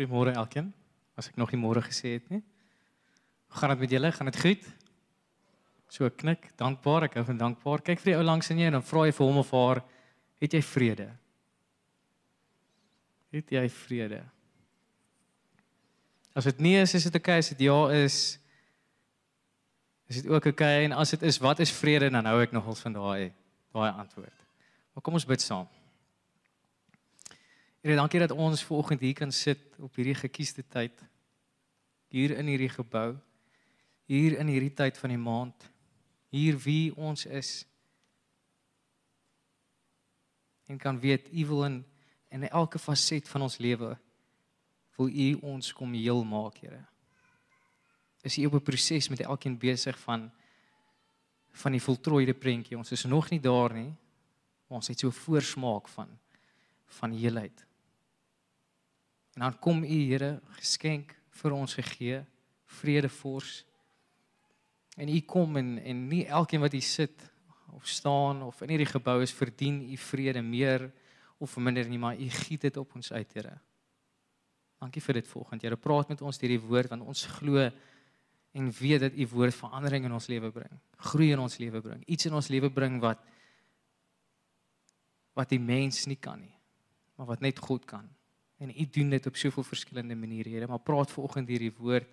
Goeiemôre elkeen. As ek nog nie môre gesê het nie. Hoe gaan dit met julle? Gaan dit goed? So knik, dankbaar. Ek hou van dankbaar. Kyk vir die ou langs in jou en dan vra jy vir hom of haar, het jy vrede? Het jy vrede? As dit nee is, is dit oukei. Okay. As dit ja is, is dit ook oukei. Okay. En as dit is, wat is vrede? Dan hou ek nogals van daai daai antwoord. Maar kom ons bid saam. Here, dankie dat ons vanoggend hier kan sit op hierdie gekiesde tyd hier in hierdie gebou. Hier in hierdie tyd van die maand. Hier wie ons is. En kan weet u wil in in elke faset van ons lewe wil u ons kom heel maak, Here. Is u op 'n proses met elkeen besig van van die voltooide prentjie. Ons is nog nie daar nie. Ons het so voorsmaak van van heelheid. En dan kom U Here geskenk vir ons gegee vrede fors. En U kom en en nie elkeen wat hier sit of staan of in hierdie gebou is verdien U vrede meer of minder nie, maar U giet dit op ons uit, Here. Dankie vir dit volgende. Here, praat met ons deur die woord want ons glo en weet dat U woord verandering in ons lewe bring. Groei in ons lewe bring. Iets in ons lewe bring wat wat die mens nie kan nie, maar wat net God kan. En U doen dit op soveel verskillende maniere, Here, maar praat vanoggend hierdie woord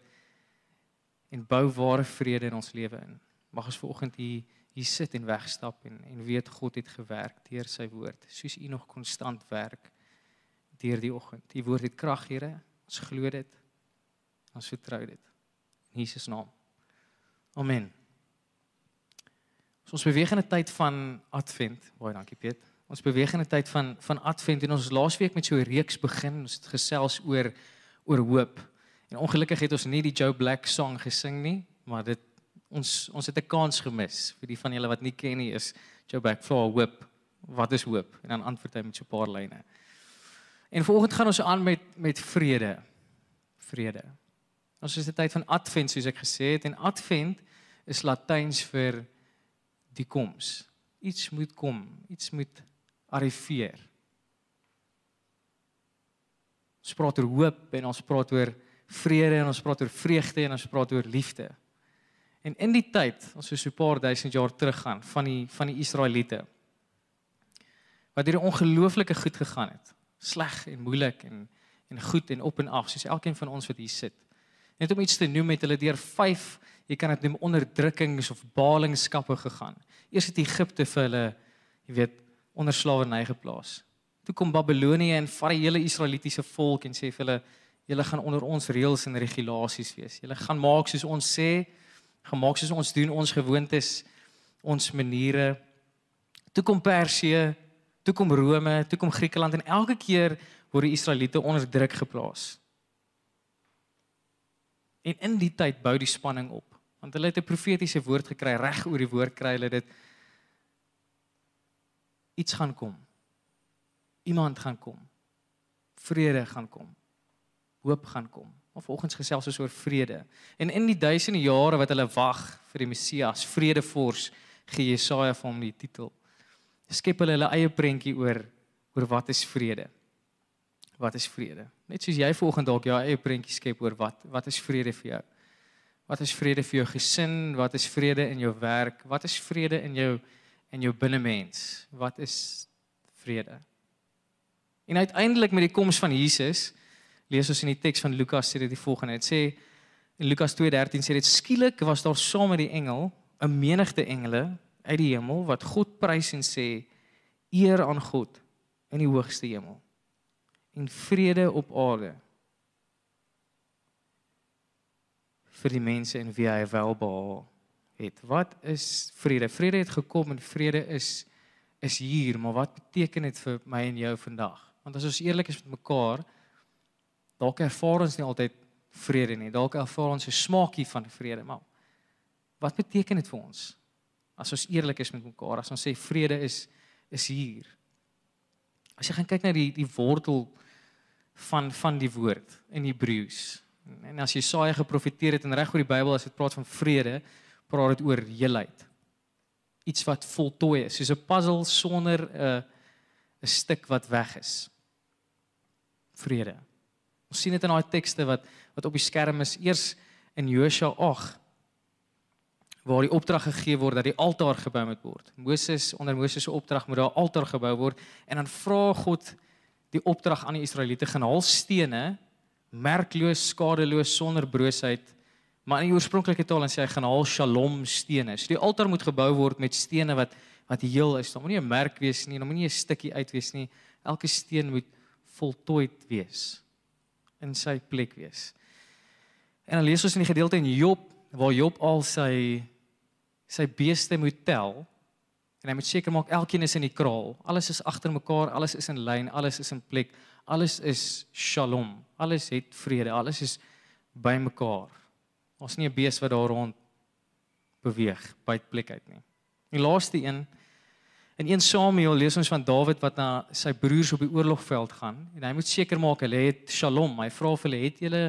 en bou ware vrede in ons lewe in. Mag ons vanoggend hier hier sit en wegstap en en weet God het gewerk deur sy woord, soos U nog konstant werk deur die oggend. U woord het krag, Here. Ons glo dit. Ons vertrou dit. In Jesus naam. Amen. So ons beweeg in 'n tyd van Advent. Baie dankie Piet. Ons beweeg in 'n tyd van van Advent en ons laasweek met so 'n reeks begin. Ons het gesels oor oor hoop. En ongelukkig het ons nie die Joe Black song gesing nie, maar dit ons ons het 'n kans gemis vir die van julle wat nie ken nie is Joe Black for hoop. Wat is hoop? En dan antwoord hy met so 'n paar lyne. En vanoggend gaan ons aan met met vrede. Vrede. Ons is 'n tyd van Advent soos ek gesê het en Advent is Latyns vir die koms. Iets moet kom, iets moet arriveer. Ons praat oor hoop en ons praat oor vrede en ons praat oor vreugde en ons praat oor liefde. En in die tyd, ons is so 'n paar duisend jaar terug gaan van die van die Israeliete wat hierdie ongelooflike goed gegaan het. Sleg en moeilik en en goed en op en af, soos elkeen van ons wat hier sit. Net om iets te noem het hulle deur 5, jy kan dit noem onderdrukkings of ballingskappe gegaan. Eers het Egipte vir hulle, jy weet, onder slawerny geplaas. Toe kom Babelonie en vat die hele Israelitiese volk en sê vir hulle julle gaan onder ons reëls en regulasies wees. Julle gaan maak soos ons sê, gemaak soos ons doen, ons gewoontes, ons maniere. Toe kom Persië, toe kom Rome, toe kom Griekeland en elke keer word die Israeliete onder druk geplaas. En in die tyd bou die spanning op, want hulle het 'n profetiese woord gekry reg oor die woord kry hulle dit iets gaan kom. Iemand gaan kom. Vrede gaan kom. Hoop gaan kom. Maar volgens gesels ons oor vrede. En in die duisende jare wat hulle wag vir die Messias, vredevors, gee Jesaja vir hom die titel. Skep hulle hulle eie prentjie oor oor wat is vrede? Wat is vrede? Net soos jy volgende dalk jou eie prentjie skep oor wat wat is vrede vir jou? Wat is vrede vir jou gesin? Wat is vrede in jou werk? Wat is vrede in jou in jou binnemens. Wat is vrede? En uiteindelik met die koms van Jesus lees ons in die teks van Lukas sê dit die volgende. Dit sê in Lukas 2:13 sê dit skielik was daar saam met die engel 'n menigte engele uit die hemel wat God prys en sê eer aan God in die hoogste hemel en vrede op aarde vir die mense in wie hy welbehaag het. Wat is vrede? Vrede het gekom en vrede is is hier, maar wat beteken dit vir my en jou vandag? Want as ons eerlik is met mekaar, dalk ervaar ons nie altyd vrede nie. Dalk ervaar ons 'n smaakie van vrede, maar wat beteken dit vir ons? As ons eerlik is met mekaar, as ons sê vrede is is hier. As jy gaan kyk na die die wortel van van die woord in Hebreëus. En as Jesaja geprofeteer het en reg oor die Bybel as dit praat van vrede, praat dit oor heelheid. Iets wat voltooi is, soos 'n puzzle sonder 'n 'n stuk wat weg is. Vrede. Ons sien dit in daai tekste wat wat op die skerm is. Eers in Josua 8 waar die opdrag gegee word dat die altaar gebou moet word. Moses onder Moses se opdrag moet daar 'n altaar gebou word en dan vra God die opdrag aan die Israeliete gaan haal stene merkloos, skadeloos, sonder broosheid. Maar in die oorspronklike taal dan sê hy gaan haal shalom stene. So die altaar moet gebou word met stene wat wat heel is. Daar moenie 'n merk wees nie, daar moenie 'n stukkie uit wees nie. Elke steen moet voltooid wees in sy plek wees. En dan lees ons in die gedeelte in Job waar Job al sy sy beeste moet tel en hy moet seker maak elkeen is in die kraal. Alles is agter mekaar, alles is in lyn, alles is in plek. Alles is shalom. Alles het vrede. Alles is bymekaar. Ons nie 'n bees wat daar rond beweeg by plek uit nie. Die laaste een in 1 Samuel lees ons van Dawid wat na sy broers op die oorlogveld gaan en hy moet seker maak hulle het shalom. Hy vra vir hulle het julle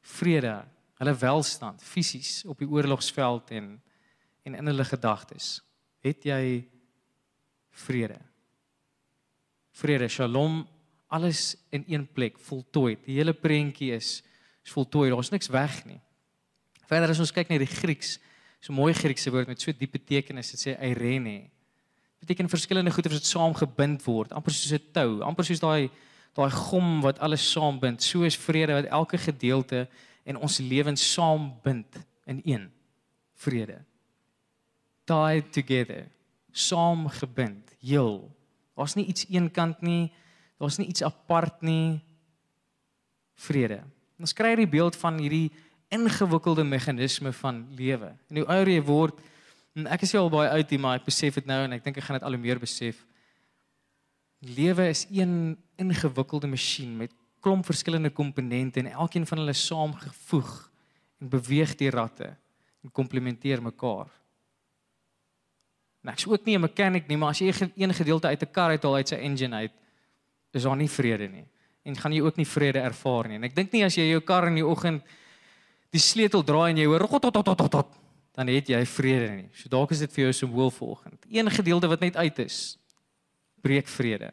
vrede, hulle welstand fisies op die oorlogsveld en en in hulle gedagtes. Het jy vrede? Vrede, shalom, alles in een plek, voltooi. Die hele prentjie is is voltooi. Daar's niks weg nie. Verder as ons kyk na die Grieks, so mooi Griekse woord met so diep betekenis, dit sê eirene. Beteken verskillende goede wat saam gebind word, amper soos 'n tou, amper soos daai daai gom wat alles saambind. So is vrede wat elke gedeelte en ons lewens saambind in een vrede. Tied together, saamgebind, heel. Daar's nie iets eenkant nie. Daar's nie iets apart nie. Vrede. Ons kry hierdie beeld van hierdie ingewikkelde meganisme van lewe. En hoe ouer jy word, en ek is al baie oud hier, maar ek besef dit nou en ek dink ek gaan dit al hoe meer besef. Lewe is een ingewikkelde masjien met klomp verskillende komponente en elkeen van hulle saamgevoeg en beweeg die ratte en komplementeer mekaar. Nou ek's ook nie 'n mechanic nie, maar as jy een gedeelte uit 'n kar uithaal uit sy engine uit, is daar nie vrede nie en gaan jy ook nie vrede ervaar nie. En ek dink nie as jy jou kar in die oggend die sleutel draai en jy hoor tot tot tot tot tot dan het jy vrede nie. So dalk is dit vir jou 'n woel vanoggend. Een gedeelte wat net uit is breek vrede.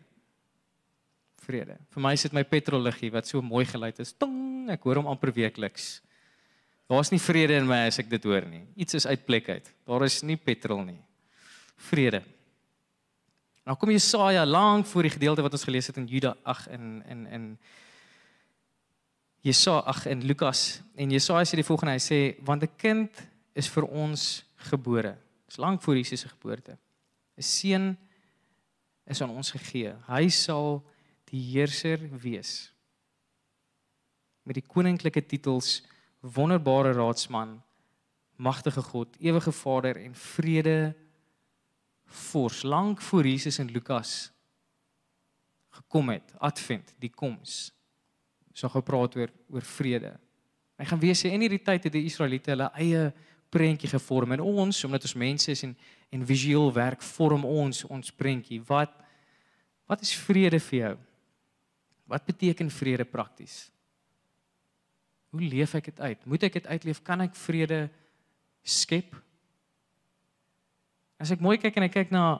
Vrede. Vir my is dit my petrolliggie wat so mooi geluid is. Tong, ek hoor hom amper weekliks. Daar's nie vrede in my as ek dit hoor nie. Iets is uit plek uit. Daar is nie petrol nie. Vrede. Nou kom Jesaja lank voor die gedeelte wat ons gelees het in Juda 8 in in in Jesaja 8 in Lukas en Jesaja sê die volgende hy sê want 'n kind is vir ons gebore. Dis lank voor Jesus se geboorte. 'n Seun is aan ons gegee. Hy sal die heerser wees. Met die koninklike titels wonderbare raadsman, magtige God, ewige Vader en vrede vors lank voor Jesus en Lukas gekom het, advent, die koms. So gepraat oor oor vrede. Hy gaan weer sê in hierdie tyd het die Israeliete hulle eie prentjie gevorm en ons omdat ons mense is en en visueel werk vorm ons ons prentjie. Wat wat is vrede vir jou? Wat beteken vrede prakties? Hoe leef ek dit uit? Moet ek dit uitleef? Kan ek vrede skep? As ek mooi kyk en ek kyk na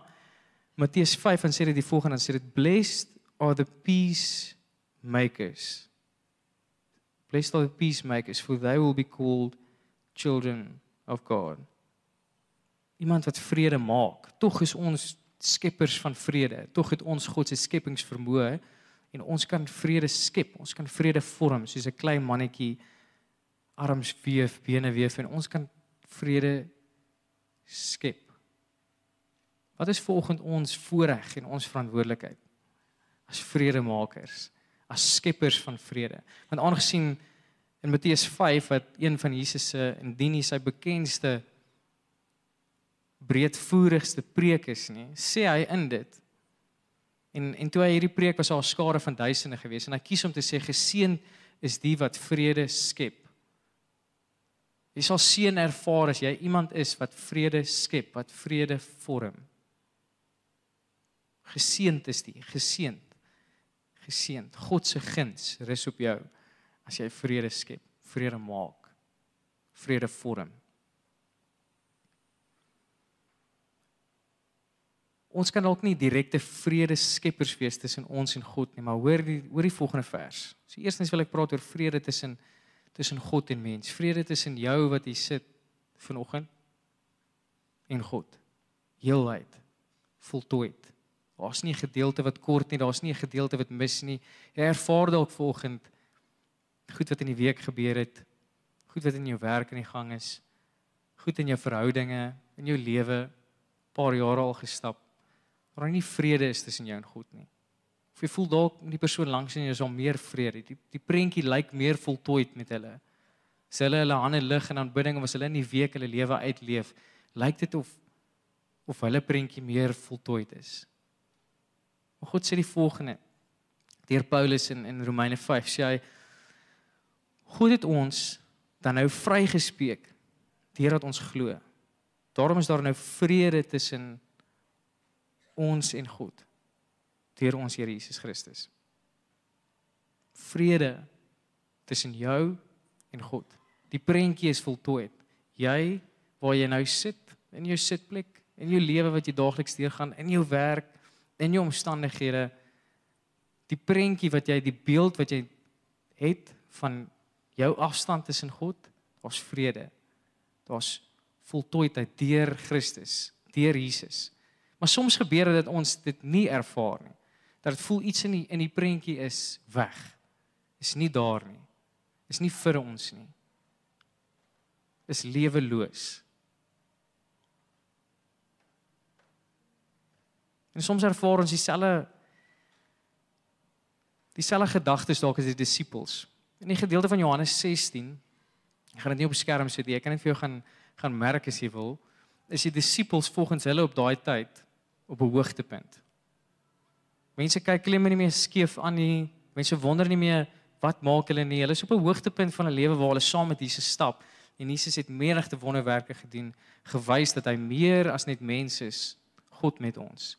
Matteus 5 en sê dit die volgende, dan sê dit blessed are the peace makers. Blessed are the peace makers for they will be called children of God. Iemand wat vrede maak. Tog is ons skeppers van vrede. Tog het ons God se skepingsvermoë en ons kan vrede skep. Ons kan vrede vorm soos 'n klein mannetjie arms weef, bene weef en ons kan vrede skep. Wat is volgens ons voorreg en ons verantwoordelikheid as vredemakers, as skeppers van vrede? Want aangesien in Matteus 5 wat een van Jesus se en dien hy sy bekendste breedvoerigste preek is nie, sê hy in dit En en toe hy hierdie preek was al skare van duisende gewees en hy kies om te sê geseën is die wat vrede skep. Jy sal seën ervaar as jy iemand is wat vrede skep, wat vrede vorm. Geseend is die, geseend. Geseend. God se guns rus op jou as jy vrede skep, vrede maak, vrede vorm. ons kan dalk nie direkte vrede skeppers wees tussen ons en God nie, maar hoor die hoor die volgende vers. So eerstens wil ek praat oor vrede tussen tussen God en mens. Vrede tussen jou wat hier sit vanoggend en God. Heelheid. Voltooid. Daar's nie 'n gedeelte wat kort nie, daar's nie 'n gedeelte wat mis nie. Jy ervaar dalk volgend goed wat in die week gebeur het, goed wat in jou werk in die gang is, goed in jou verhoudinge, in jou lewe, paar jare al gestap waar nie vrede is tussen jou en God nie. Of jy voel dalk met die persoon langs in jou is al meer vrede. Die die prentjie lyk meer voltooid met hulle. As hulle hulle hande lig in aanbidding of as hulle in die week hulle lewe uitleef, lyk dit of of hulle prentjie meer voltooid is. Maar God sê die volgende. Deur Paulus in in Romeine 5 sê hy God het ons dan nou vrygespreek deurdat ons glo. Daarom is daar nou vrede tussen ons en God deur ons Here Jesus Christus. Vrede tussen jou en God. Die prentjie is voltooi. Jy waar jy nou sit in jou sitplek, in jou lewe wat jy daagliks deurgaan, in jou werk, in jou omstandighede, die prentjie wat jy die beeld wat jy het van jou afstand tussen God, daar's vrede. Daar's voltooidheid deur Christus, deur Jesus. Maar soms gebeur dit dat ons dit nie ervaar nie. Dat dit voel iets in die in die prentjie is weg. Is nie daar nie. Is nie vir ons nie. Is leweloos. En soms ervaar ons dieselfde dieselfde gedagtes dalk as die disippels. In die gedeelte van Johannes 16, ek gaan dit nie op skerm sit nie. Ek kan net vir jou gaan gaan merk as jy wil. Is die disippels volgens hulle op daai tyd op 'n hoogtepunt. Mense kyk hulle nie meer skeef aan nie. Mense wonder nie meer wat maak hulle nie. Hulle is op 'n hoogtepunt van 'n lewe waar hulle saam met Jesus stap en Jesus het menigte wonderwerke gedoen, gewys dat hy meer as net mens is, God met ons.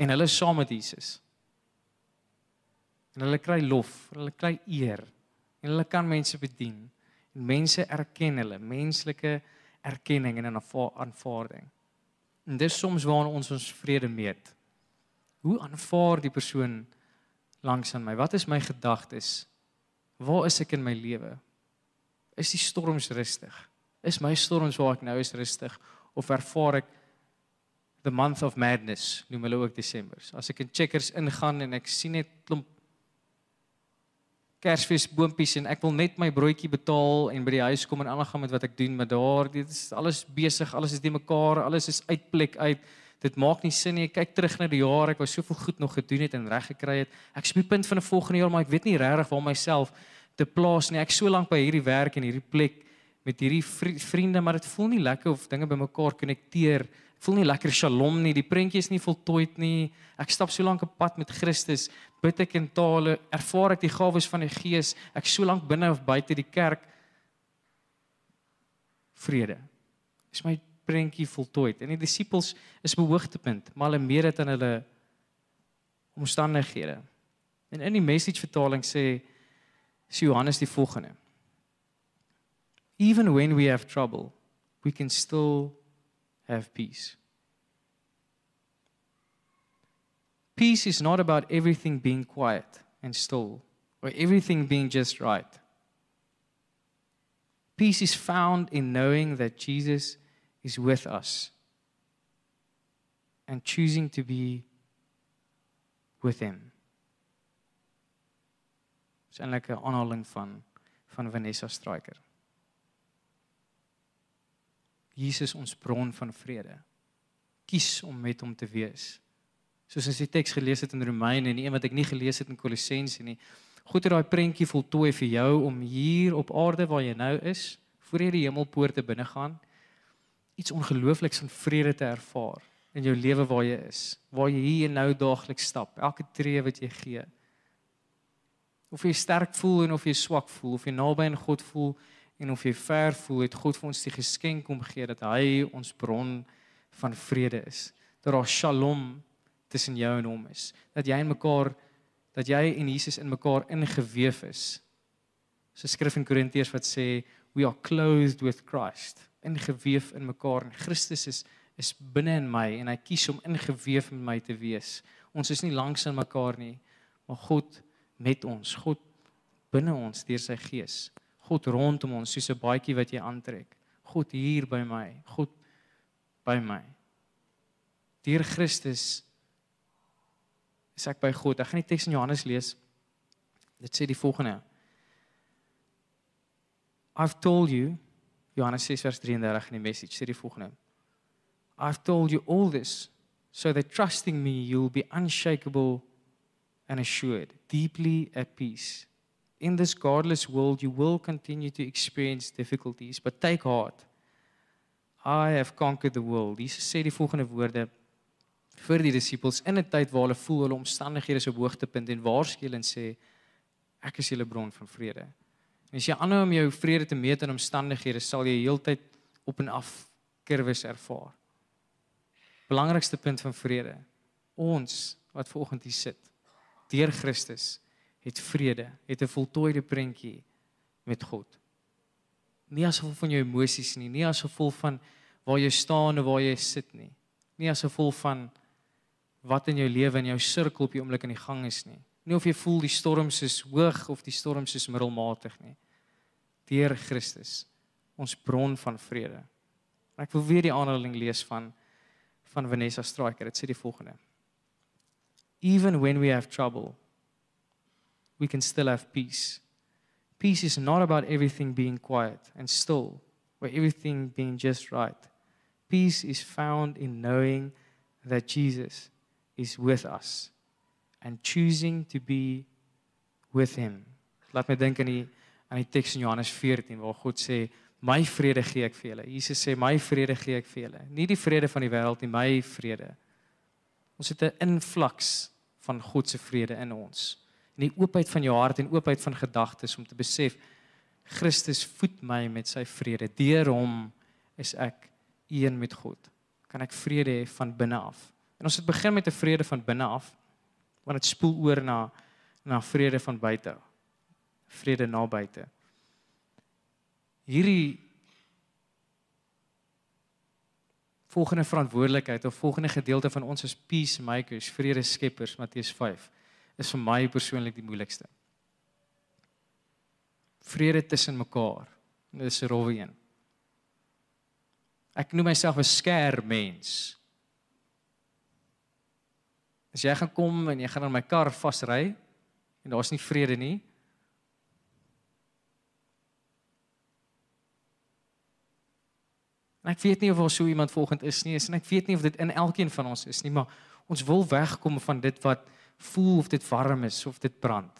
En hulle is saam met Jesus. En hulle kry lof, hulle kry eer en hulle kan mense bedien. En mense erken hulle, menslike erkenning en 'n aanvaarding. En dis soms waar ons ons vrede meet. Hoe aanvaar die persoon langs aan my? Wat is my gedagtes? Waar is ek in my lewe? Is die storms rustig? Is my storms waar ek nou is rustig of ervaar ek the month of madness, noem hulle ook Desember. As ek in checkers ingaan en ek sien net klomp Kersfeesboontjies en ek wil net my broodjie betaal en by die huis kom en aangaan met wat ek doen, maar daar dit is alles besig, alles is die mekaar, alles is uitplek uit. Dit maak nie sin nie. Ek kyk terug na die jare ek was soveel goed nog gedoen het en reg gekry het. Ek is op die punt van 'n volgende jaar, maar ek weet nie regtig waar myself te plaas nie. Ek so lank by hierdie werk en hierdie plek met hierdie vriende, maar dit voel nie lekker of dinge bymekaar konnekteer voel nie lekker shalom nie, die prentjie is nie voltooid nie. Ek stap so lank 'n pad met Christus, bid ek in tale, ervaar ek die gawes van die Gees. Ek so lank binne of buite die kerk vrede. Is my prentjie voltooid? En die disippels is behoogtepunt, maar hulle meer dit aan hulle omstandighede. En in die message vertaling sê sê Johannes die volgende. Even when we have trouble, we can still have peace. Peace is not about everything being quiet and still or everything being just right. Peace is found in knowing that Jesus is with us and choosing to be with him. Dis eintlik 'n aanhaling van van Vanessa Striker. Jesus ons bron van vrede. Kies om met hom te wees. Soos as die teks gelees het in Romeine en een wat ek nie gelees het in Kolossense nie. God het daai prentjie voltooi vir jou om hier op aarde waar jy nou is, voor jy die hemelpoorte binne gaan, iets ongeloofliks van vrede te ervaar in jou lewe waar jy is, waar jy hier en nou daagliks stap, elke tree wat jy gee. Of jy sterk voel en of jy swak voel, of jy naby aan God voel en of jy ver voel, het God vir ons die geskenk om gee dat hy ons bron van vrede is. Dat daar shalom tussen jou en hom is. Dat jy en mekaar dat jy en Jesus in mekaar ingeweef is. So skrif in Korintiërs wat sê we are clothed with Christ, ingeweef in mekaar en Christus is is binne in my en hy kies om ingeweef met my te wees. Ons is nie langs in mekaar nie, maar God met ons, God binne ons deur sy gees. God rondom ons soos 'n baadjie wat jy aantrek. God hier by my, God by my. Deur Christus is ek by God. Ek gaan die teks in Johannes lees. Dit sê die volgende. I've told you Johannes 6 vers 33 in die message sê die volgende. I've told you all this so that trusting me you'll be unshakable and assured, deeply at peace. In this godless world you will continue to experience difficulties, but take heart. I have conquered the world. Jesus sê die volgende woorde vir die disippels in 'n tyd waar hulle voel hulle omstandighede so hoogtepunt en waarskynlik en sê ek is julle bron van vrede. En as jy aanhou om jou vrede te meet in omstandighede, sal jy heeltyd op en af kurwes ervaar. Belangrikste punt van vrede. Ons wat vanoggend hier sit, deur Christus, het vrede, het 'n voltooide prentjie met God. Nie as gevolg van jou emosies nie, nie as gevolg van waar jy staan of waar jy sit nie. Nie as gevolg van wat in jou lewe en jou sirkel op die oomblik in die gang is nie. Nie of jy voel die storms is hoog of die storms is middelmatig nie. Deur Christus, ons bron van vrede. Ek wil weer die aanhaling lees van van Vanessa Striker. Dit sê die volgende: Even when we have trouble, we can still have peace. Peace is not about everything being quiet and still, or everything being just right. Peace is found in knowing that Jesus is with us and choosing to be with him. Laat my dink aan die aan die teks in Johannes 14 waar God sê my vrede gee ek vir julle. Jesus sê my vrede gee ek vir julle. Nie die vrede van die wêreld nie, my vrede. Ons het 'n invloeks van God se vrede in ons. En die oopheid van jou hart en oopheid van gedagtes om te besef Christus voed my met sy vrede. Deur hom is ek een met God. Kan ek vrede hê van binne af? En ons het begin met 'n vrede van binne af want dit spoel oor na na vrede van buite. Vrede na buite. Hierdie volgende verantwoordelikheid of volgende gedeelte van ons as peacemakers, vrede skeppers Matteus 5 is vir my persoonlik die moeilikste. Vrede tussen mekaar. Dit is 'n rowwe een. Ek noem myself 'n skêr mens. As jy gaan kom en jy gaan in my kar vasry en daar's nie vrede nie. En ek weet nie of daar so iemand volgend is nie, en ek weet nie of dit in elkeen van ons is nie, maar ons wil wegkom van dit wat voel of dit warm is of dit brand.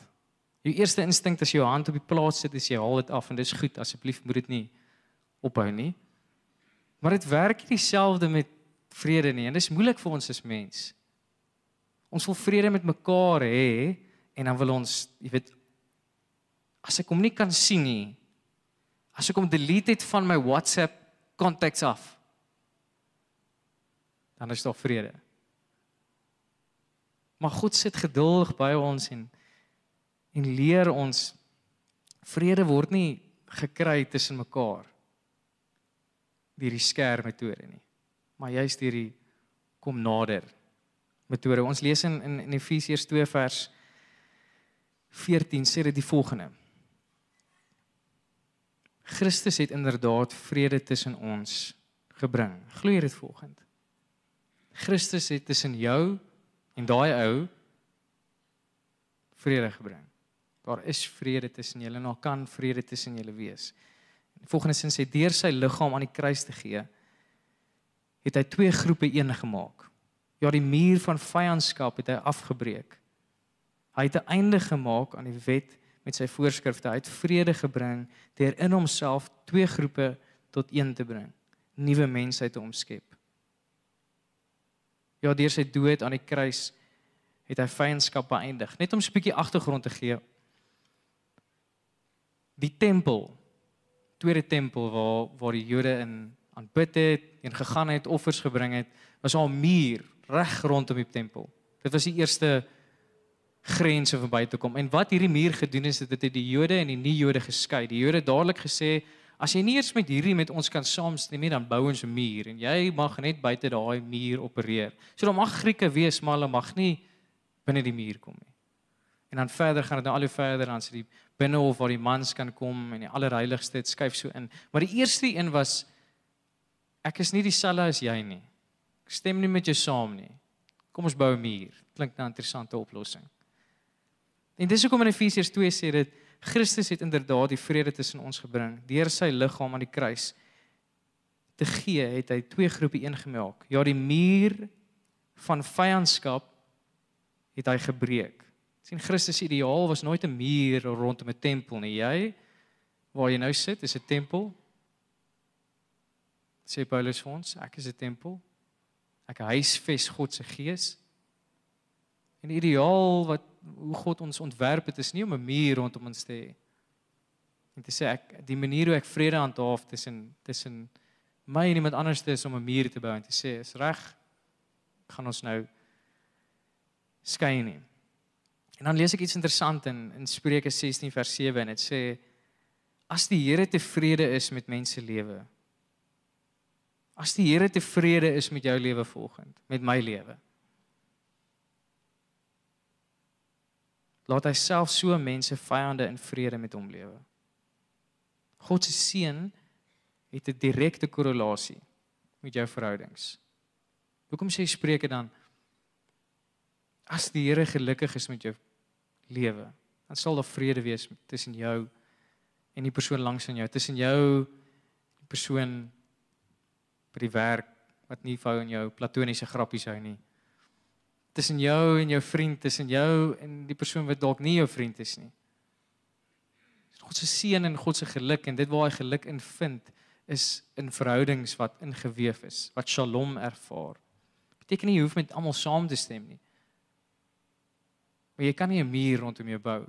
Jou eerste instink as jy jou hand op die plaas sit, is jy haal dit af en dis goed, asseblief moet dit nie ophou nie. Maar dit werk nie dieselfde met vrede nie en dis moeilik vir ons as mens. Ons wil vrede met mekaar hê en dan wil ons, jy weet, as ek hom nie kan sien nie, as ek hom delete het van my WhatsApp contacts af, dan is daar vrede. Maar God sit geduldig by ons en en leer ons vrede word nie gekry tussen mekaar deur die skerm metode nie, maar juist deur die kom nader metode. Ons lees in in, in Efesiërs 2 vers 14 sê dit die volgende. Christus het inderdaad vrede tussen ons gebring. Glo jy dit volgend? Christus het tussen jou en daai ou vrede gebring. Daar is vrede tussen julle en daar kan vrede tussen julle wees. In die volgende sin sê deur sy liggaam aan die kruis te gee, het hy twee groepe een gemaak. Ja, die muur van vyandskap het hy afgebreek. Hy het 'n einde gemaak aan die wet met sy voorskrifte. Hy het vrede gebring deur in homself twee groepe tot een te bring, nuwe mensheid te omskep. Ja, deur sy dood aan die kruis het hy vyandskap beëindig. Net om 'n bietjie agtergrond te gee. Die tempel, tweede tempel waar waar die Jode in aanbid het en gegaan het, offers gebring het, was al 'n muur reg rondom die tempel. Dit was die eerste grense verby te kom. En wat hierdie muur gedoen is, dit het die Jode en die nie-Jode geskei. Die Jode dadelik gesê As jy nie eers met hierdie met ons kan saamstem nie, dan bou ons 'n muur en jy mag net buite daai muur opereer. So dan mag Grieke wees, maar hulle mag nie binne die muur kom nie. En dan verder gaan dit nou al hoe verder dan sit die binnehof waar die mans kan kom en die allerheiligste dit skuif so in. Maar die eerste een was ek is nie dieselfde as jy nie. Ek stem nie met jou saam nie. Kom ons bou 'n muur. Klink nou 'n interessante oplossing. En dis hoekom in Efesiërs 2 sê dit Christus het inderdaad die vrede tussen ons gebring deur sy liggaam aan die kruis te gee het hy twee groepe een gemaak. Ja, die muur van vyandskap het hy gebreek. sien Christus se ideaal was nooit 'n muur rondom 'n tempel nie. Jy waar jy nou sit is 'n tempel. Sê Paulus vir ons, ek is 'n tempel. Ek huisves God se gees. En die ideaal wat hoe God ons ontwerp het is nie om 'n muur rondom ons te hê. En te sê ek die manier hoe ek vrede handhaaf tussen tussen my en iemand anders is om 'n muur te bou en te sê is reg gaan ons nou skei nie. En dan lees ek iets interessant in in Spreuke 16 vers 7 en dit sê as die Here tevrede is met mense lewe as die Here tevrede is met jou lewe volgend met my lewe laat hy self so mense vyande in vrede met hom lewe. God se seën het 'n direkte korrelasie met jou verhoudings. Hoekom sê Spreuke dan as die Here gelukkig is met jou lewe, dan sal daar vrede wees tussen jou en die persoon langs aan jou, tussen jou die persoon by die werk wat nie vir jou platoniese grappies hou nie tussen jou en jou vriend, tussen jou en die persoon wat dalk nie jou vriend is nie. God se seën en God se geluk en dit waar hy geluk in vind is in verhoudings wat ingeweef is, wat Shalom ervaar. Beteken nie jy hoef met almal saam te stem nie. Maar jy kan nie 'n muur rondom jou bou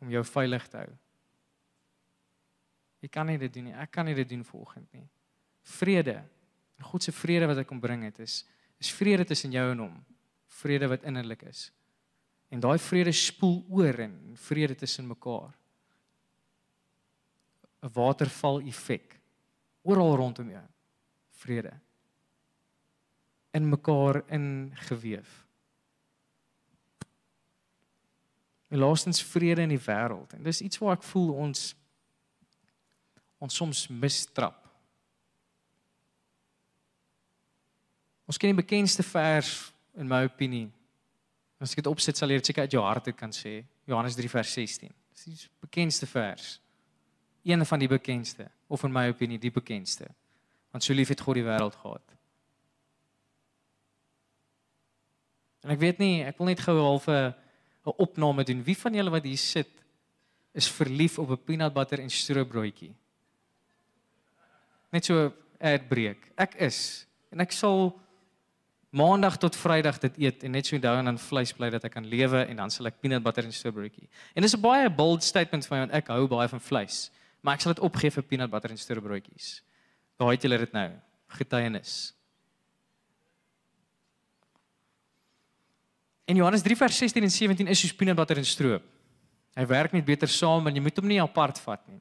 om jou veilig te hou. Jy kan nie dit doen nie. Ek kan nie dit doen volgens nie. Vrede. God se vrede wat hy kom bring het is is vrede tussen jou en hom. Vrede wat innerlik is. En daai vrede spoel oor in vrede tussen mekaar. 'n Waterval effek oral rondom jou. Vrede in mekaar ingeweef. En laastens vrede in die wêreld. En dis iets waar ek voel ons ons soms mistrap. Ons ken die bekendste vers in my opinie. As ek dit opsit sal jy dit seker uit jou hart kan sê. Johannes 3 vers 16. Dis die bekendste vers. Een van die bekendste of in my opinie die bekendste. Want so lief het God die wêreld gehad. En ek weet nie, ek wil net gou 'n 'n opname doen. Wie van julle wat hier sit is verlief op 'n peanut butter en stroopbroodjie? Net so uitbreek. Ek is en ek sal Maandag tot Vrydag dit eet en net so onthou en dan vleis bly dat ek kan lewe en dan sal ek peanut butter en strawberrytjie. En dis 'n baie bold statement van my want ek hou baie van vleis, maar ek sal dit opgee vir peanut butter en strawberrytjies. Daar het julle dit nou. Getuienis. In Johannes 3 vers 16 en 17 is soos peanut butter en stroop. Hy werk net beter saam en jy moet hom nie apart vat nie.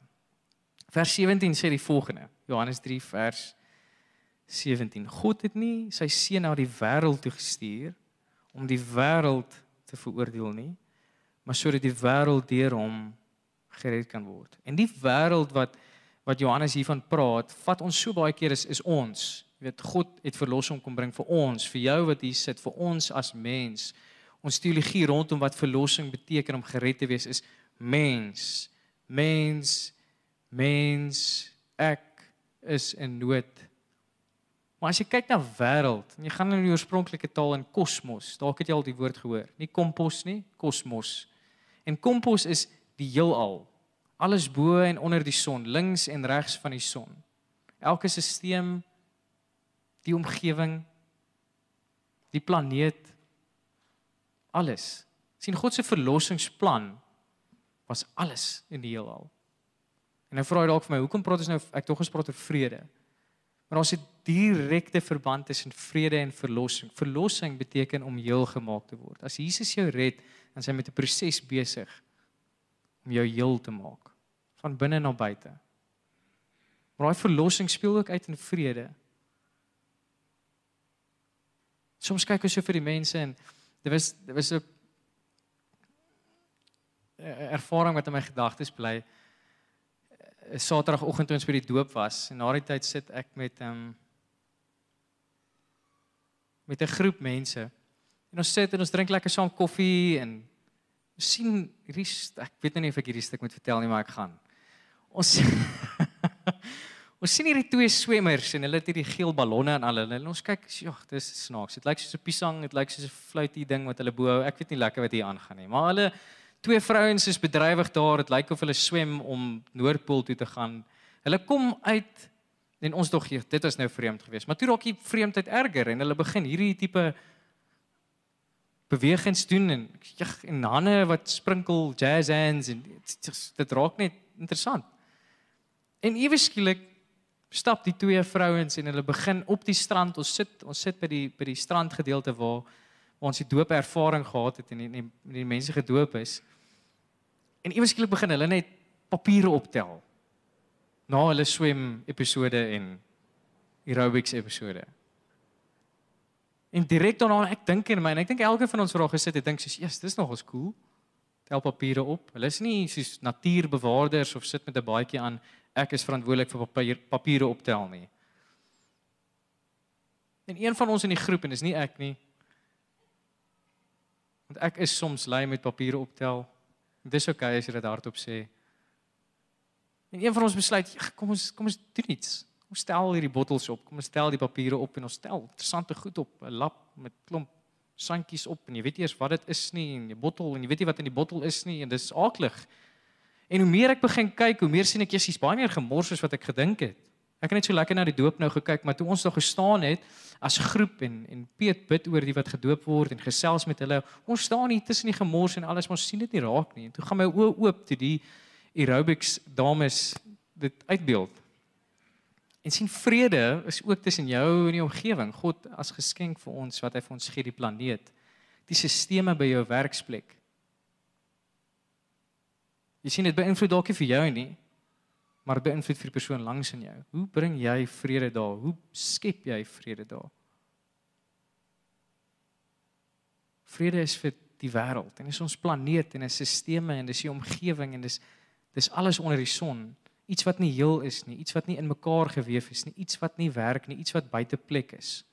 Vers 17 sê die volgende. Johannes 3 vers 17. God het nie sy seun na die wêreld toe gestuur om die wêreld te veroordeel nie, maar sodat die wêreld deur hom gered kan word. En die wêreld wat wat Johannes hiervan praat, vat ons so baie keer is is ons. Jy weet God het verlossing kom bring vir ons, vir jou wat hier sit, vir ons as mens. Ons teologie rondom wat verlossing beteken om gered te wees is mens. Mens mens ek is in nood Maar as jy kyk na wêreld, jy gaan in die oorspronklike taal in kosmos, dalk het jy al die woord gehoor. Nie kompos nie, kosmos. En kompos is die heelal. Alles bo en onder die son, links en regs van die son. Elke stelsel, die omgewing, die planeet, alles. sien God se verlossingsplan was alles in die heelal. En nou vra jy dalk vir my, hoekom praat ons nou ek tog gespreek oor vrede? Maar ons het direkte verband tussen vrede en verlossing. Verlossing beteken om heel gemaak te word. As Jesus jou red, dan is hy met 'n proses besig om jou heel te maak van binne na buite. Maar daai verlossing speel ook uit in vrede. Soms kyk ons so vir die mense en dit was dit was 'n ervaring wat in my gedagtes bly. 'n Saterdagoggend toe ons by die doop was en na die tyd sit ek met ehm um, met 'n groep mense. En ons sit en ons drink lekker saam koffie en sien hierdie ek weet nou nie of ek hierdie stuk moet vertel nie, maar ek gaan. Ons Ons sien hierdie twee swemmers en hulle het hierdie geel ballonne aan hulle. Ons kyk, ja, dis snaaks. Dit lyk soos 'n piesang, dit lyk soos 'n fluitie ding wat hulle bo. Ek weet nie lekker wat hier aangaan nie. Maar hulle twee vrouens is bedrywig daar. Dit lyk of hulle swem om Noordpool toe te gaan. Hulle kom uit en ons dog dit was nou vreemd geweest. Maar toe raak die vreemdheid erger en hulle begin hierdie tipe bewegings doen en ja, en hande wat sprinkel jazz hands en dit, raak net interessant. En ewe skielik stap die twee vrouens en hulle begin op die strand. Ons sit ons sit by die by die strandgedeelte waar, waar ons die doop ervaring gehad het en die, die, die mense gedoop is. En eweskielik begin hulle net papiere optel. Na hulle swem episode en aerobics episode. En direk daarna ek dink in my en ek dink elke van ons vra gesit het dink soos, "Jesus, dis nogals cool." Tel papiere op. Hulle is nie soos natuurbewaarders of sit met 'n baadjie aan ek is verantwoordelik vir papier, papiere optel nie. En een van ons in die groep en dis nie ek nie. Want ek is soms lui met papiere optel. Dis oukei okay as jy dit hardop sê. En een van ons besluit, ja, kom ons kom ons doen iets. Ons stel hierdie bottels op. Kom ons stel die papiere op en ons stel interessante goed op, 'n lap met klomp sandjies op en jy weet eers wat dit is nie en die bottel en jy weet nie wat in die bottel is nie en dis aaklig. En hoe meer ek begin kyk, hoe meer sien ek jy's baie meer gemors as wat ek gedink het. Ek het net so lekker na die doop nou gekyk, maar toe ons daar gestaan het as groep en en Piet bid oor die wat gedoop word en gesels met hulle, ons staan hier tussen die gemors en alles, maar ons sien dit nie raak nie. En toe gaan my oë oop toe die aerobics dames dit uitbeeld. En sien vrede is ook tussen jou en die omgewing. God as geskenk vir ons wat hy vir ons gee die planeet. Die sisteme by jou werksplek. Jy sien dit beïnvloed dalk nie vir jou nie, maar dit beïnvloed vir die persoon langs in jou. Hoe bring jy vrede daar? Hoe skep jy vrede daar? Vrede is vir die wêreld en is ons planeet en is sisteme en dis die omgewing en dis dis alles onder die son. Iets wat nie heel is nie, iets wat nie in mekaar gewewe is nie, iets wat nie werk nie, iets wat buite plek is.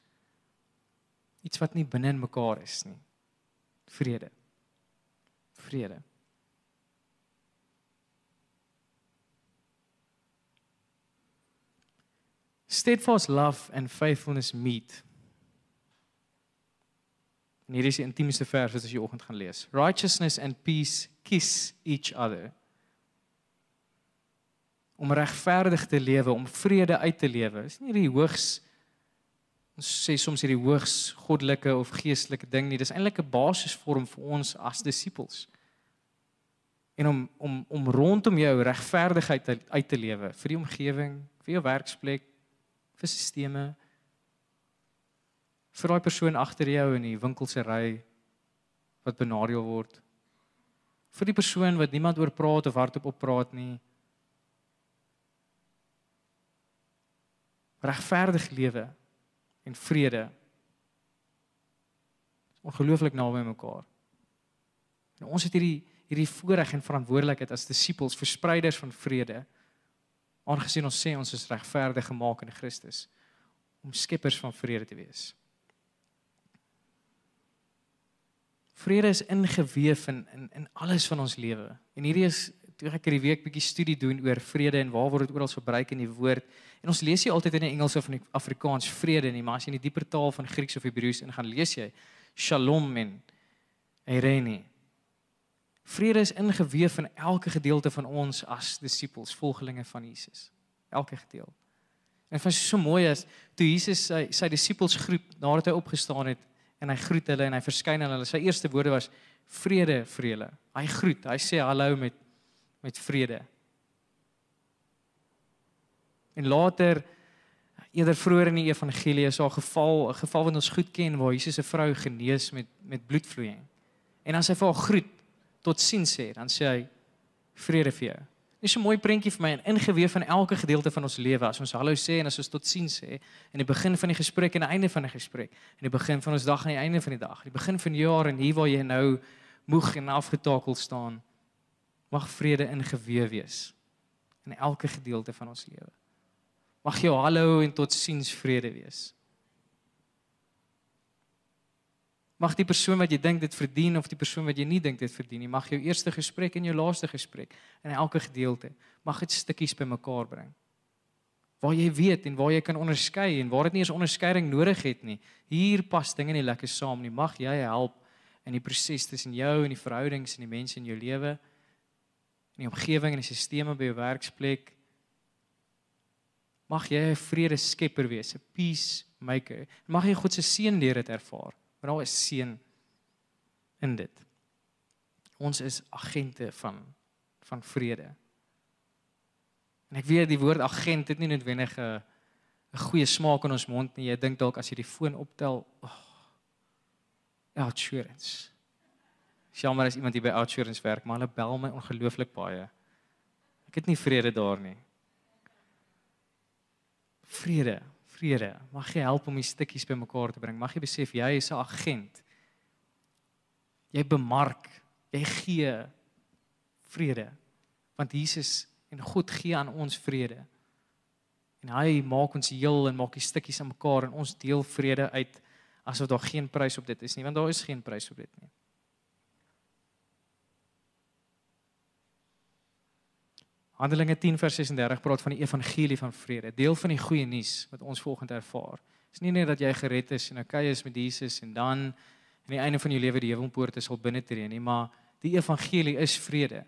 Iets wat nie binne in mekaar is nie. Vrede. Vrede. steadfast love and faithfulness meet. En hier is die intiemste vers wat as jy oggend gaan lees. Righteousness and peace kiss each other. Om regverdig te lewe, om vrede uit te lewe. Is nie die hoogs ons sê soms hierdie hoogs goddelike of geestelike ding nie. Dis eintlik 'n basisvorm vir ons as disippels. En om om om rondom jou regverdigheid uit te lewe vir die omgewing, vir jou werksplek, vir sisteme vir daai persoon agter jou in die winkel se ry wat benadeel word vir die persoon wat niemand oor praat of hardop op praat nie regverdig lewe en vrede ongelooflik naby mekaar en ons het hierdie hierdie voorreg en verantwoordelikheid as disippels verspreiders van vrede aangesien ons sê ons is regverdig gemaak in Christus om skeppers van vrede te wees. Vrede is ingeweef in in in alles van ons lewe. En hierdie is toe ek hierdie week bietjie studie doen oor vrede en waar word dit oral gebruik in die woord. En ons lees nie altyd in die Engels of in die Afrikaans vrede nie, maar as jy in die dieper taal van Grieks of Hebreëus ingaan, lees jy Shalom en Eirene. Vrede is ingeweef in elke gedeelte van ons as disippels, volgelinge van Jesus. Elke gedeelte. En is so mooi as toe Jesus sy sy disippels groet nadat hy opgestaan het en hy groet hulle en hy verskyn aan hulle. Sy eerste woorde was vrede vir julle. Hy groet, hy sê hallo met met vrede. En later eerder vroeër in die evangelie is daar 'n geval, 'n geval wat ons goed ken waar Jesus 'n vrou genees met met bloedvloeiing. En as hy vir haar groet, tot sien sê, dan sê hy vrede vir jou. Dis 'n mooi prentjie vir my en ingeweef in elke gedeelte van ons lewe as ons hallo sê en as ons totsiens sê in die begin van die gesprek en die einde van die gesprek, in die begin van ons dag en die einde van die dag, in die begin van die jaar en hier waar jy nou moeg en afgetakel staan. Mag vrede ingeweef wees in elke gedeelte van ons lewe. Mag jou hallo en totsiens vrede wees. Mag die persoon wat jy dink dit verdien of die persoon wat jy nie dink dit verdien nie, mag jou eerste gesprek en jou laaste gesprek in elke gedeelte mag dit stukkies bymekaar bring. Waar jy weet en waar jy kan onderskei en waar dit nie eens onderskeiding nodig het nie. Hier pas dinge nie lekker saam nie. Mag jy help in die proses tussen jou en die verhoudings en die mense in jou lewe in die omgewing en die sisteme by jou werksplek. Mag jy 'n vrede skepper wees, 'n peace maker. Mag jy God se seën deur dit ervaar maar daar is seën in dit. Ons is agente van van vrede. En ek weet die woord agent het nie noodwendig 'n goeie smaak in ons mond nie. Jy dink dalk as jy die foon optel, oh, Outsurance. Jammer as iemand hier by Outsurance werk, maar hulle bel my ongelooflik baie. Ek het nie vrede daar nie. Vrede vrede. Mag jy help om die stukkies bymekaar te bring. Mag jy besef jy is 'n agent. Jy bemark, jy gee vrede. Want Jesus en God gee aan ons vrede. En hy maak ons heel en maak die stukkies aan mekaar en ons deel vrede uit asof daar geen prys op dit is nie, want daar is geen prys op dit nie. Handelinge 10 vers 36 praat van die evangelie van vrede, deel van die goeie nuus wat ons volgens ervaar. Dit is nie net dat jy gered is en okay is met Jesus en dan aan die einde van jou lewe die hemelpoorte sal binne tree nie, maar die evangelie is vrede.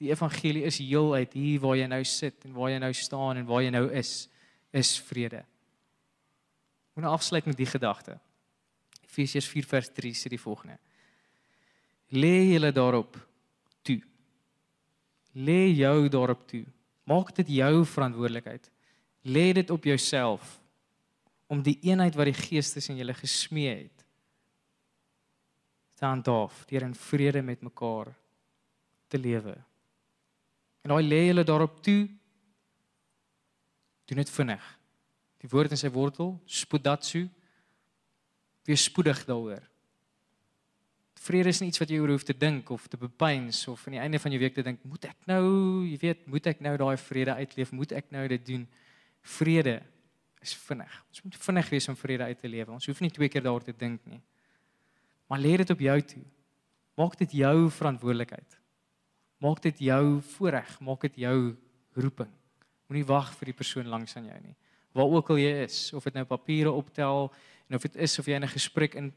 Die evangelie is heelheid hier waar jy nou sit en waar jy nou staan en waar jy nou is, is vrede. Moet nou afsluit met die gedagte. Efesiërs 4 vers 3 sê die volgende: Lê julle daarop lê jou daarop toe. Maak dit jou verantwoordelikheid. Lê dit op jouself om die eenheid wat die Gees tussen julle gesmee het te handhaaf deur in vrede met mekaar te lewe. En daai lê julle daarop toe doen dit vinnig. Die woord in sy wortel, spoedatsu, wees spoedig daaroor. Vrede is nie iets wat jy oor hoef te dink of te bepeins of aan die einde van jou week te dink, moet ek nou, jy weet, moet ek nou daai vrede uitleef? Moet ek nou dit doen? Vrede is vinnig. Ons moet vinnig wees om vrede uit te lewe. Ons hoef nie twee keer daaroor te dink nie. Maar lê dit op jou toe. Maak dit jou verantwoordelikheid. Maak dit jou voorreg, maak dit jou roeping. Moenie wag vir die persoon langs aan jou nie. Waar ook al jy is, of dit nou papiere optel en of dit is of jy in 'n gesprek in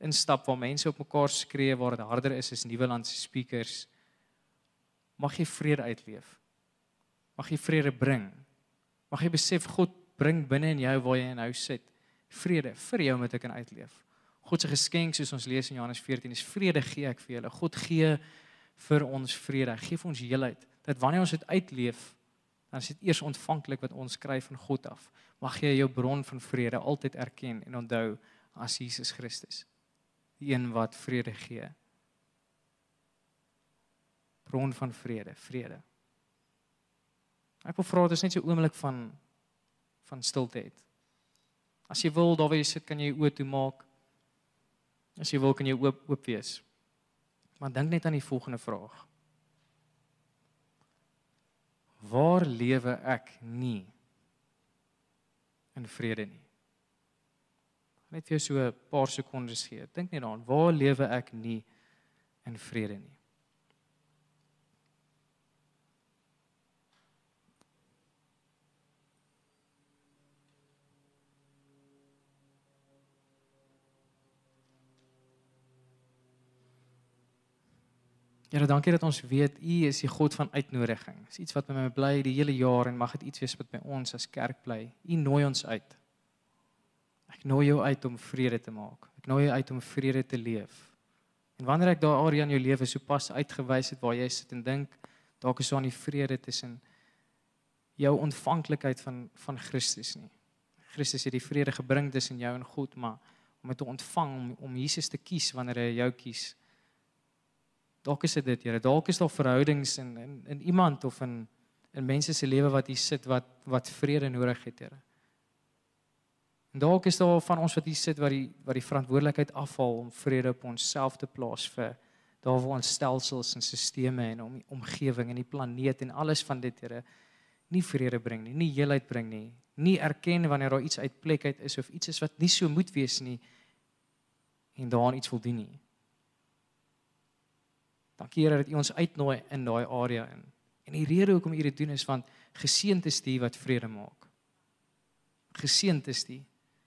instap waar mense op mekaar skree waar dit harder is as Nieuwelandse speakers. Mag jy vrede uitleef. Mag jy vrede bring. Mag jy besef God bring binne in jou waar jy nou sit vrede vir jou met ek kan uitleef. God se geskenk soos ons lees in Johannes 14 is vrede gee ek vir julle. God gee vir ons vrede. Hy gee vir ons heelheid. Dat wanneer ons dit uitleef, dan is dit eers ontvanklik wat ons kry van God af. Mag jy jou bron van vrede altyd erken en onthou as Jesus Christus een wat vrede gee. Bron van vrede, vrede. Ek wil vra dis net so 'n oomblik van van stilte het. As jy wil, daar waar jy sit, kan jy oë toe maak. As jy wil, kan jy oop oop wees. Maar dink net aan die volgende vraag. Waar lewe ek nie in vrede nie? Net vir jou so 'n paar sekondes gee. Dink net daaraan, waar lewe ek nie in vrede nie? Here, dankie dat ons weet U is die God van uitnodiging. Dis iets wat met my bly die hele jaar en mag dit iets wees wat by ons as kerk bly. U nooi ons uit. Ek nooi jou uit om vrede te maak. Ek nooi jou uit om vrede te leef. En wanneer ek daar area in jou lewe sopas uitgewys het waar jy sit en dink, dalk is so aan die vrede tussen jou ontvanklikheid van van Christus nie. Christus het die vrede gebring tussen jou en God, maar om dit te ontvang om om Jesus te kies wanneer hy jou kies, Dalk is dit, Here. Dalk is daar verhoudings in in in iemand of in in mense se lewe wat hier sit wat wat vrede nodig het, Here. En dalk is daar van ons wat hier sit wat die wat die verantwoordelikheid afhaal om vrede op onsself te plaas vir daar waar ons stelsels en stelsels en om omgewing en die planeet en alles van dit, Here, nie vrede bring nie, nie heelheid bring nie, nie erken wanneer daar iets uit plek uit is of iets is wat nie so moet wees nie en daaraan iets voldoen nie. Dankie Here dat U ons uitnooi in daai area in. En die rede hoekom U dit doen is want geseënd is die wat vrede maak. Geseënd is die.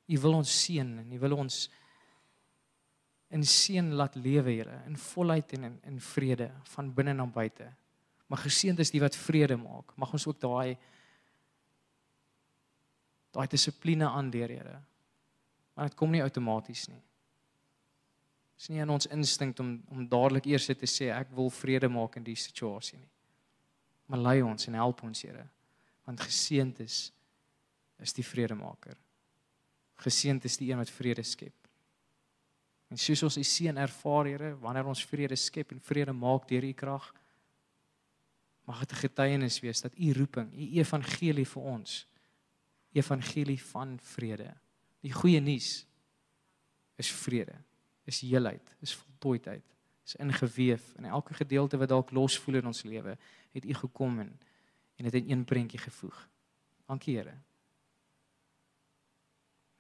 U wil ons seën en U wil ons in seën laat lewe, Here, in volheid en in, in vrede van binne na buite. Maar geseënd is die wat vrede maak. Mag ons ook daai daai dissipline aanleer, Here. Maar dit kom nie outomaties nie. Dis nie in ons instink om om dadelik eers te sê ek wil vrede maak in die situasie nie. Maar lei ons en help ons, Here. Want geseënd is is die vredemaker. Geseënd is die een wat vrede skep. En soos ons U seën ervaar, Here, wanneer ons vrede skep en vrede maak deur U krag, mag dit 'n getuienis wees dat U roeping, U evangelie vir ons, evangelie van vrede. Die goeie nuus is vrede is heelheid, is voltooidheid, is ingeweef in elke gedeelte wat dalk los voel in ons lewe, het U gekom en en dit in een prentjie gevoeg. Dankie Here.